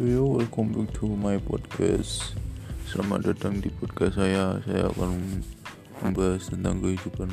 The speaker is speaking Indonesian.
Yo, welcome back to my podcast. Selamat datang di podcast saya. Saya akan membahas tentang kehidupan